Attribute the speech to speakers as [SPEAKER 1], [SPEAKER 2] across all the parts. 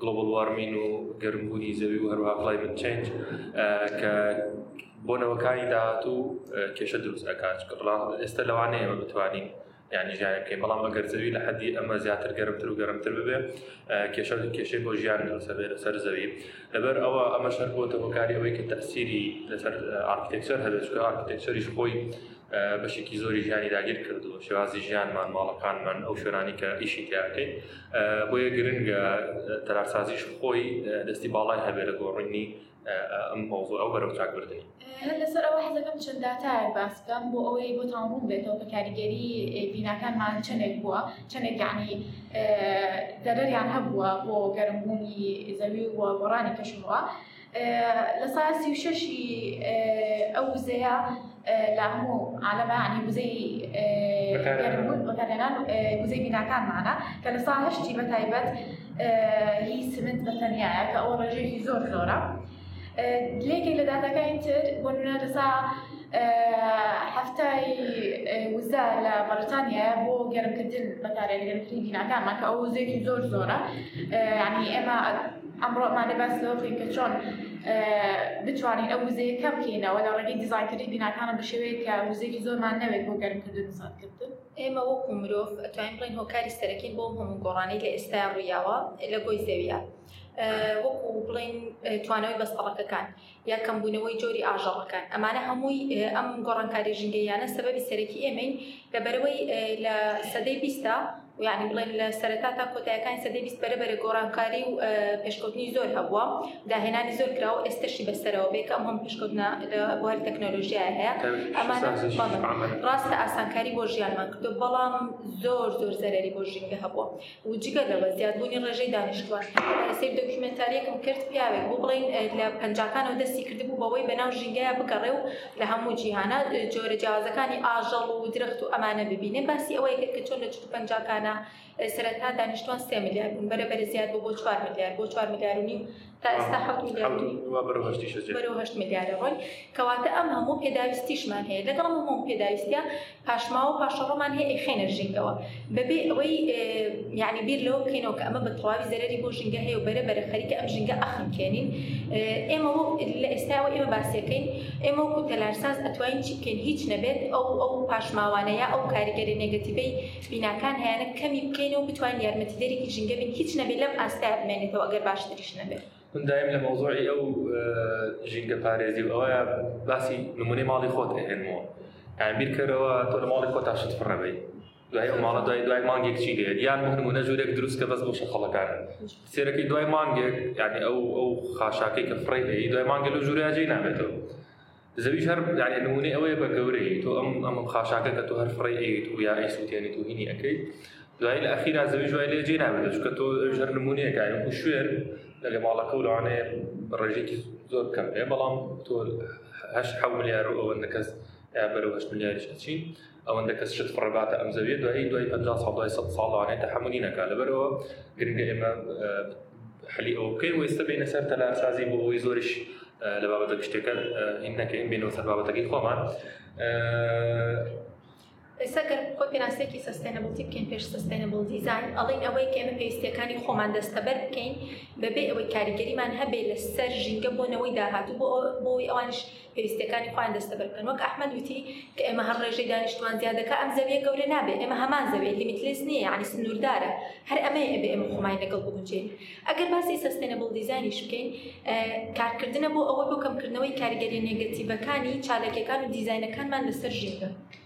[SPEAKER 1] Global Warming و
[SPEAKER 2] گەرمبوونی زەوی و هەروها Climate Change کە بۆ نەوەکانی داهاتوو کێشە دروست ئەکات بەڵام ئێستا لەوانەیە ئەمە بتوانین یعنی ژیان بکەین بەڵام ئەگەر زەوی لە حەدی ئەمە زیاتر گەرمتر و گەرمتر ببێ کێشە کێشەی بۆ ژیان دروستەبێ لەسەر زەوی لەبەر ئەوە ئەمە شەر بۆتە هۆکاری ئەوەی کە تەسیری لەسەر ئارکتێکچەر هەبێت چکە ئارکتێکچەریش خۆی بەشێکی زۆری ژیانی داگیر کردووە شێوازی ژیانمان ماڵەکانمان ئەو شوێنانی کە ئیشی تیاکەین بۆیە گرنگە تەرافسازیش خۆی دەستی باڵای هەبێت لە گۆڕینی ئەم مەوضوع ئەو بەرەو چاکبردنی
[SPEAKER 1] لەسەر ئەوە حەزەکەم چەند داتایە باسکەم بۆ ئەوەی بۆ تاڕوون بێتەوە کە کاریگەری بیناکانمان چەندێک بووە چەندێک یعنی دەرەریان هەبووە بۆ گەرمبوونی زەوی و گۆڕانی کەشووە. لە سا سی و شەشی ئەو وزەیە لە هەموو عالەمە عنی وزەی بەکارێنان وزەی بیناکانمانە کە لە سا هەشتی بە تایبەت هی سمنت بە تەنیایە کە ئەوە ڕێژێکی زۆر زۆرە لێکی لە داتەکانی تر بۆ نوێ لە سا هەفتای وزە لە بەرتانیا بۆ گەرمکردن بەکارێنگەرترین بیناکانمان کە ئەو وزێکی زۆر زۆرە عنی ئێمە ئەمڕۆ ئەمانە باس لەوە بکەین کە چۆن بتوانین ئەو وزەیە کەم بکەینەوە لە ڕێگەی دیزاینکردنی بیناکانە بە شێوەیە کە وزەیەکی زۆرمان نەوێت بۆ گەرمکردن دیزاینکردن
[SPEAKER 3] ئێمە وەکو مرۆڤ ئەتوانین بڵین هۆکاری سەرەکی بۆ هەموو گۆڕانی لە ئێستا ڕوویاوە لە گۆی زەویە وەکو بڵین توانەوەی بەستەڵەکەکان یا کەمبوونەوەی جۆری ئاژەڵەکان ئەمانە هەمووی ئەم گۆڕانکاری ژینگەیانە سەبەبی سەرەکی ئێمەین لە بەرەوەی لە سەدەی بیستا یعنی بڵێن لە سەرەتا تا کۆتایەکانی سەدەی بیست بەرە بەرە گۆڕانکاری و پێشکەوتنی زۆر هەبووە داهێنانی زۆر کرا و ئێستەشی بەسەرەوە بێکە ئەم هەم پێشکەوتنە لە بواری تەکنۆلۆژیای هەیە ئەمانە ڕاستە ئاسانکاری بۆ ژیانمان کردو بەڵام زۆر زۆر زەرری بۆ ژینگە هەبووە و جگە لەوە زیادبوونی ڕێژەی دانیشتوان سیر دۆکیومێنتاریەکم کرد پیاوێک بۆ بڵین لە پەنجاکانەوە دەستی کردبوو بەوەی بەناو ژینگەیە بگەڕێ و لە هەموو جیهانە جۆرە جیازەکانی ئاژەڵ و درەخت و ئەمانە ببینێ باسی ئەوەیە کرد کە چۆن لە چ پەنجاکانە سەرەتا دانیشتوان سێ ملیار بوون بەرە بەرە زیاد بۆ بۆ چوار ملیار بۆ چوار ملیارنی تا ئێستا حوت میلیارد بەرەو هەشت میلیارە ڕۆی کەواتە ئەم هەموو پێداویستیشمان هەیە لەگەڵ هەموو پێداویستە پاشماوە پاشەڕۆمان هەیە ئەخێنە ژینگەوە بەبێ ئەوەی یعنی بیر لەوە بکەینەوە کە ئەمە بە تەواوی زەرری بۆ ژینگە هەیە و بەرە بەرە خەریکە ئەم ژینگە ئەخنکێنین ئێمە لە ئێستاەوە ئێمە باسیەکەین ئێمە وەکو تەلارساز ئەتوانین چی بکەین هیچ نەبێت ئەو ئەو پاشماوانەیە ئەو کاریگەری نگەتیبەی بیناکان هەیانە کەمی بکەینەوە بتوانین یارمەتیدەرێکی ژینگە بین هیچ نەبێت لەم ئاستای بمێنێتەوە ئەگەر باشتریش نەبێت
[SPEAKER 2] من دایم لە مەوزۆی ئەو ژینگە پارێزی و ئەوەیە باسی نمونەی ماڵی خۆت ئەهێنمەوە ئامبیرکەرەوە تۆ لە ماڵی خۆ تاشت فڕەبەی دوای ئەو ماڵە دوای دوای مانگێک چی لێت یان نمونە ژورێک دروست کە بەس بۆ شەخەڵەکان سێرەکەی دوای مانگێک یعنی ئەو ئەو خاشاکەی کە فڕی دوای مانگە لە ژوراجی نامێتەوە زەویش هەر یعنی نمونەی ئەوەیە بە گەورەی تۆ ئەم ئەم خاشاکە کە تۆ هەر فڕێ ئەیت و یا ئەی سووتێنیت و هینی ئەەکەیت دوایی لە ئەخیرا زەوی جوای لێ جێ نابێت چکە تۆ هەر نمونەیەکە و شوێن لەگە ماڵەکە و لەوانەیە ڕێژێکی زۆر بکەم بەڵام تۆ هەش حە ملیار و ئەوەندە کەس بەرەوەش ملیاریش ئەچین ئەوەندە کەس شت فڕێباتە ئەم زەویە دوایی دوای پەنجا ساڵ دوای سەد ساڵ لەوانەیە تەحەمولی نەکا لەبەرەوە گرنگە ئێمە حلی ئەوە بکەین و ئێستا بینە سەر تەلارسازی بۆ ئەوەی زۆریش لە بابەتە گشتەکە هین نەکەین بینەوە سەر بابەتەکەی خۆمان
[SPEAKER 3] ئێستا گەر خۆ پێناسێکی سستێنەبڵتی بکەین پێش سستێنەبڵ دیزان ئەڵین ئەوەی کە ئێمە پێویستەکانی خۆمان دەستەبەر بکەین بەبێ ئەوەی کاریگەریمان هەبێ لەسەر ژینگە بۆنەوەی داهاتوو بۆ بۆی ئەوانش پێویستیەکانی خۆیان دەستەبەر بکەن وەک ئەحمد وتی کە ئێمە هەر ڕێژەی دانیشتوان زیادەکە ئەم زەویە گەورە نابێ ئێمە هەمان زەوێ لیمیتلیس نییە یعنی سنووردارە هەر ئەمەیە ئەبێ ئێمە خۆمای لەگەڵ بگونجێن ئەگەر باسی سستێنەبڵ دیزایانیش بکەین کارکردنە بۆ ئەوە بۆ کەمکردنەوەی کاریگەری نێگەتیڤەکانی چالاکیەکان و دیزایینەکانمان لەسەر ژینگە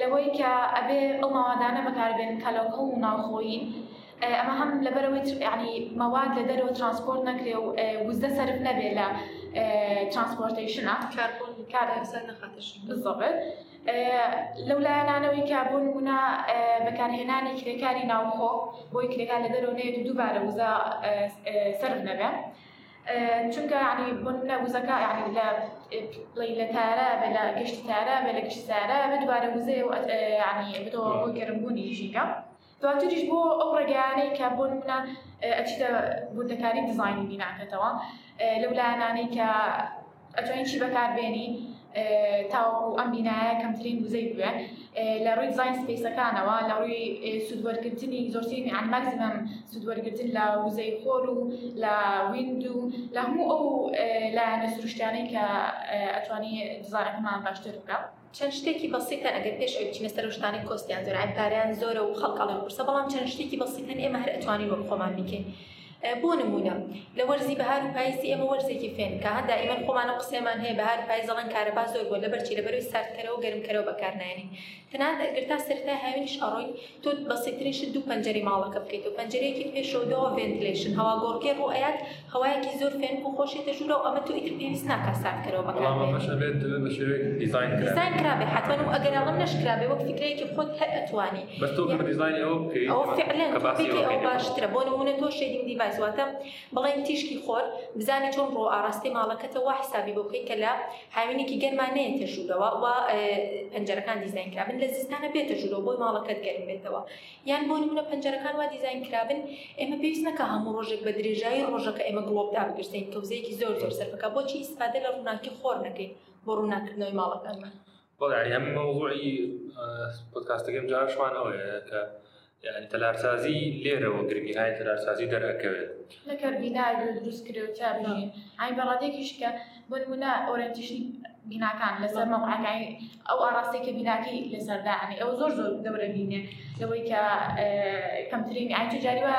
[SPEAKER 1] لەوەی کە ئەبێ ئەو مەوادانە بەکاربێن کە لۆکەڵ و ناوخۆیین ئەمە هەم لەبەرەوەی ینی مەواد لە دەرەوە ترانسپۆرت نەکرێ و وزدە سرف نەبێ لە ترانسپۆرتیشنە
[SPEAKER 3] کارسەر نەخاتش
[SPEAKER 1] بزەبێت لەو لایەنانەوەی کە بۆ نمونە بەکارهێنانی کرێکاری ناوخۆ بۆی کرێکار لە دەرەوە نێت و دووبارە وزە سرف نەبێ. چونکە یعنی بۆن لە وزەکە یعنی لە بڵی لە تارە بە لە گشتی تارە بە لە گشت سارە بە دوبارە وزێ و یعنی بۆ بۆ گەرمبوونی ژینگە دواتریش بۆ ئەو ڕێگەیانەی کە بۆ نمونە ئەچیتە بوردەکاری دیزایانی بیناکەتەوە لەو لایەنانەی کە ئەتوانی چی بەکاربێنی تاوەکو ئەم بینایە کەمترین وزەی بوێ لە ڕووی زین سپیسەکانەوە لە ڕووی سوودوەرگرتنی زۆرترین یان مەرزمم سوودوەرگرتن لە وزەی خۆر و لە ویند و لە هەموو ئەو لایەنە سروشتیانەی کە ئەتوانی دزارەکەمان باشتر بکە.
[SPEAKER 3] چەند شتێکی بەسیتە ئەگەر پێش ئەوی بچینە سەرو شتانەی کۆستیان زۆر ئەم پاریان زۆرە و خەڵک ئەڵێن قورسە بەڵام چەند شتێکی بەسیتەن ئێمە هەر ئەتوانین وەک خۆمان بیکەین بۆ نمونە لە وەرزی بەهار و پاییزی ئێمە وەرزێکی فێنکە هەندا ئێمە خۆمانە قسەمان هەیە بەهار و پاییز دەڵێن کارەبا زۆر بۆ لەبەرچی لەبەروی ساردکەرەوە گەرمکەرەوە بەکارنایێنین تەنانەت ئەگەر تا سەرەتای هاوینیش ئەڕۆین تۆ بەسیترینشت دوو پەنجەری ماڵەکە بکەیتەوە پەنجەرەیەکی پێشەوەدەوە ڤنتلیشن هەوا گۆڕکێ ڕوو ئەیات هەوایەکی زۆر فێنک و خۆشی تەژورە و ئەمە تۆ ئیتر پێویست ناکە ساردکەرەوە بەکاردیزاین کرابێ حتمما و ئەگەر ئەڵم نشکرابێ وەک فکرەیەکی خۆت هەر ئەتوانی
[SPEAKER 2] ئەوە
[SPEAKER 3] فعلەن ئەو باشترە بۆ نمونە تۆ شەیدینگ دیڤایس واتە بڵێن تیشکی خۆر بزانانی چۆن ڕۆ ئاراستەی ماڵەکەتەوە حسابی بۆ بکەیت کە لە هاوینێکی گەرما نێتە ژوورەوە و پەنجەرەکان دیزین کرابن لە زستانە بێتە ژوورەوە بۆی ماڵەکەت گەرم بێتەوە یان بۆ نمونە پەنجەرەکان وا دیزین کرابن ئێمە پێویست نەکە هەموو ڕۆژێک بە درێژایی ڕۆژەکە ئێمە گڵۆب دابگرسین تۆزەیەکی زۆر زۆر سەرفەکە بۆچی ئیسفادە لە ڕووناکی خۆر نەکەین بۆ ڕووناکردنەوەی ماڵەکانمان
[SPEAKER 2] بەڵێ هەم مەوضوعی پۆدکاستەکەم جارشمان ئەوەیە کە یعنی تەلارسازی لێرەوە گرنگی های تەلارسازی دەرەکەوێت
[SPEAKER 1] لەکەر بینای دروست کرێ و تیا بژین ئای بەڕادێکیش کە بۆ نمونە ئۆرنتیشنی بیناکان لەسەر مەمعەکانی ئەو ئاراستەی کە بیناکی لەسەردانی ئەو زۆر زۆر گەورە بینێ لەوەی کە کەمترین
[SPEAKER 2] ئاچ جاری وە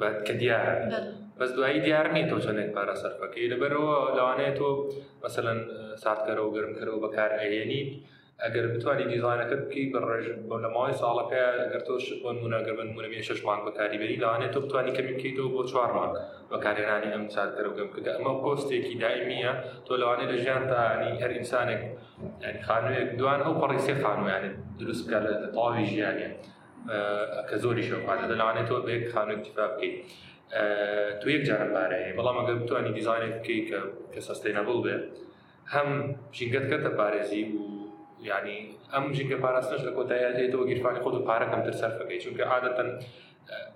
[SPEAKER 2] بەت کە دیارە بەس دوایی دیار نیت تۆ چەندێک پارە سەرفەکەی لەبەرەوە لەوانەیە تۆ مەسەەن ساردکەرە و گەرمکەرەوە بەکار ئەهێنیت ئەگەر بتوانانی دیزانەکە بکەی بە ڕێژ بۆ لە ماوەی ساڵەکە ئەگەر تۆ شت بۆن مناگەر بن منە شش مانگ بەکاری بەری لەوانێت تۆ بتوانانی کەمی بکەیتەوە بۆ چوار مانگ بەکارێنانی ئەم ساردکەرە و گەمکردە ئەمە کۆستێکی دایمیە تۆ لەوانێت لە ژیان تاانی هەر ئینسانێک خانوێک دوان ئەو پەڕیسێ خانویانێت دروستکە لە تەواوی ژیانە کە زۆری شەوانە دەلانێت تۆ بە یەک خانووی تیپا بکەیت تو یەک جارە پارەیە بەڵام ئەگەر بتوانانی دیزانێک بکەیت کە کە سستێنەبڵ بێت هەم ژینگەت کەتە پارێزی و ینی ئەم ژینگە پاراستنش لە کۆتاییاتێتەوە گیرفانی خۆت و پارەکەم تر سەرفەکەی چونکە عادەتەن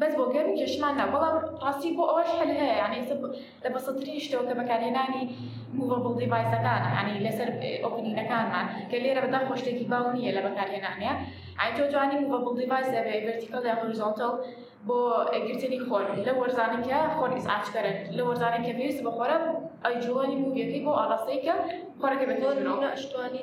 [SPEAKER 1] بەس بۆ گەرم کێشمان نا بەڵام ڕاستی بۆ ئەوەش هەل هەیە یعنی ئێستا لە بەسەترین شتەوە کە بەکارهێنانی موڤەبڵ دیڤایسەکان یعنی لەسەر ئۆپنینەکانمان کە لێرە بەداخۆ شتێکی باو نییە لە بەکارهێنانە ئای تۆ توانی موڤەبڵ دیڤایس دەبێ ڤەرتیکەڵ یا هۆریزۆنتەڵ بۆ گرتنی خۆر لە وەرزانە کە خۆر ئیسعاجکەرە لە وەرزانە کە پێویست بە خۆرە ئەی جوڵانی موویەکەی بۆ ئاڕاستەی کە خۆرەکە بەتۆ
[SPEAKER 3] شتوانی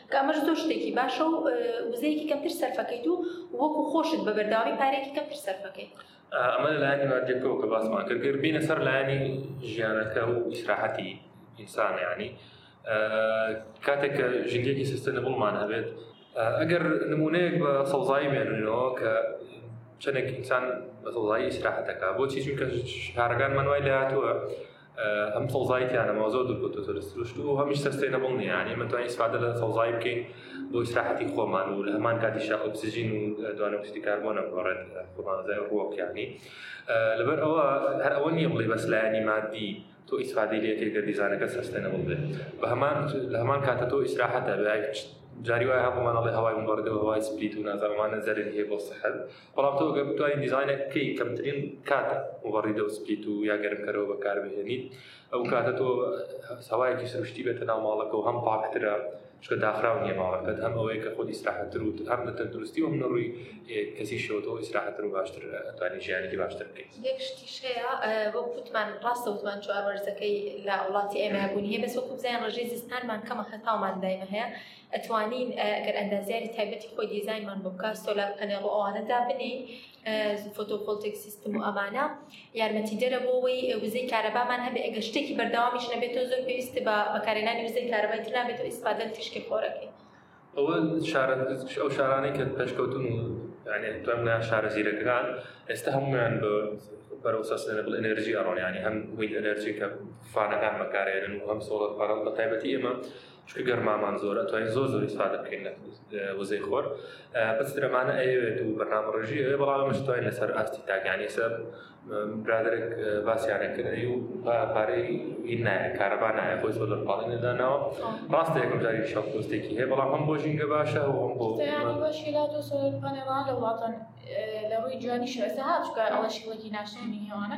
[SPEAKER 3] کە ئەمەش زۆر شتێکی باشە و وزەیەکی کەمتر سەرفەکەیت و وەکو خۆشت بە بەرداوامی پارێکی کەمتر سەرفەکەیت
[SPEAKER 2] ئەمە لە لایەنی مادەکەەوە کە باسمان کرد گەر بینە سەر لایەنی ژیانەکە و ئیسراحەتی ئینسان ینی کاتێک کە ژنگێکی سستە نەبوومان هەبێت ئەگەر نمونەیەک بە سەوزایی بێنەوە کە چەندێک ئینسان بە سەوزایی ئیسراحەتەکە بۆچی چونکە شارەکان منوای لاتوە هەم سەوزایی تیانەمەوە زۆر دوور بۆتۆ لە سروشت و هەمیش سستێنەبڵ نیە ینی مەتوان ئیسفادە لە سەوزایی بکەین بۆ ئیسراحەتی خۆمان و لە هەمان کاتیشا ئۆکسسیژین و دوانە پشتی کاربۆنە بگۆڕێت خۆمانزای ڕووەکیانی لەبەر ئەوە هەر ئەوە نیە بڵێ بەس لایەنی مادی تۆ ئیسفادەی لەکێک گە دیزانەکە سستێنەبڵ بێت بە هەمان لە هەمان کاتە تۆ ئیسراحەتە جاری وایە هەمومانەڵی هەوای مبەردەوە هەوای سپیت و نازانمانە زەرری هەیە بۆ سەحر بەڵام تۆ گەر بتوانین دیزانێک بکەیت کەمترین کات وبڕی دە سپیت و یا گەرمکەرەوە بەکاربهێنیت ئەو کاتە تۆ سەوایەکی سروشتی بێتە ناو ماڵەکە و هەم پاکترە شکە داخراو نیە ماڵەکەت هەم ئەوەیە کە خۆی ئیسراحەتتر و هەم لە تەندروستی و منە ڕووی کەسی شەوتەوە ئیسراحەتتر و باشتر توانانی ژیانێکی باشتر بکەیت
[SPEAKER 3] یەک شتیشەیە بۆ کوتمان ڕاستە وتمان چوار وەرزەکەی لە وڵاتی ئێمە بوون هەیە بەس وەکوزیان ڕژی زستانمان کەمە خەتاومان دایمە هەیە ئەتوانین گەر ئەندازیاری تایبەتی خۆی دیزانمان بۆ بکە سۆلار پەنێڵ و ئەوانە دابنین فۆتۆپۆلتێک سیستم و ئەمانە یارمەتی دەرە بۆەوەی وزەی کارەبامان هەبێ ئەگە شتێکی بەرداوامیش نەبێتەوە زۆر پێویست بە بەکارێنانی وزەی کارەبای تر نابێتەوە ئیسپادە تیشکی خۆرەکەی
[SPEAKER 2] ئەوە شارە ئەو شارانەی کە پێشکەوتن و توان لە شارە زیرەکەکان ئێستا هەمویان بە بەرەو سەسنەبل ئەنەرژی ئەڕۆنیانی هەم ویت ئەنەرژی کە فانەکان بەکارێنن و هەم سۆڵەر پەڕڵ بە تایبەتی ئێمە چکە گەرمامان زۆر ئەتوانین زۆر زۆر ئیسفادە بکەین لە وزەی خۆر بەس درەمانە ئەوێت و بەنامە ڕژی ئەوێ بەڵام مشتوای لەسەر ئاستی تاگانی سەر برادێک باسییانە کرد ئەو پارەی ئین نایە کارەبا نایە خۆی زۆر لەپاڵی نەدانەوە ڕاستە یەکەم جاری شە پۆستێکی هەیە بەڵام هەم بۆ ژینگە باشە هەم بۆ
[SPEAKER 1] لە وڵاتان لە ڕووی جوانی شێسەها چکە ئەڵە شێوەکی ناشتنی هێوانە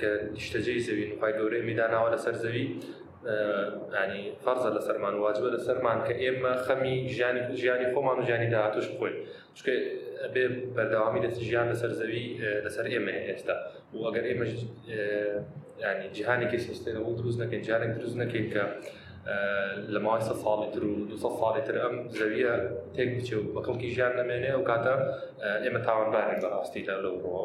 [SPEAKER 1] کە
[SPEAKER 2] نیشتەجێی زەوین وخوای گەورەی میداناوە لەسەر زەوی ینی فەرزە لە سەرمان واجبە لە سەرمان کە ئێمە خەمی ژیانی ژیانی خۆمان و ژیانی داهاتوش بخۆین چکە بێ بەردەوامی دەست ژیان لەسەر زەوی لەسەر ئێمە ئێستا و ئەگەر ئێمە ینی جیهانێکی سستێنەوە دروست نەکەین جارێک دروست نەکەین کە لە ماوەی سە ساڵی تر و دو ساڵی تر ئەم زەویە تێک بچێ و بە کەڵکی ژیان نامێنێ و کاتە ئێمە تاوانبارێک بەڕاستی لە لەوڕەوە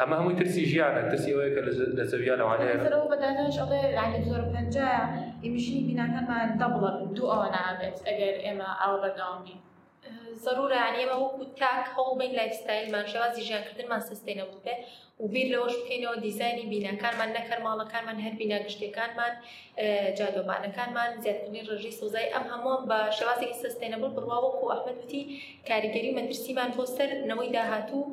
[SPEAKER 2] ئەمە هەمووی ترسی ژیانە ترسی ئەوەیە کە لە زەویا لەوانەیە سەرەوە
[SPEAKER 1] بەدانش ئەڵێ یعنی زۆر پەنجا ئیمیشنی بیناکانمان دەبڵە دوو ئەوە نابێت ئەگەر ئێمە ئەوە بەردەوام بین
[SPEAKER 3] ضرورە ئەمە وەکو تاک هەوڵ بین لایفستایلمان شێوازی ژیانکردنمان سستێنە بێ و بیر لەوەش بکەینەوە دیزانی بینەکانمان نەکەر ماڵەکانمان هەر بینە گشتەکانمان جادۆبانەکانمان زیاتنی ڕژی سوزای ئەم هەمووان بە شێوازێکی سستێنەبوو بڕواوەکو ئەحمەدوتی کاریگەری مەترسیمان
[SPEAKER 2] بۆ سەر نەوەی داهاتوو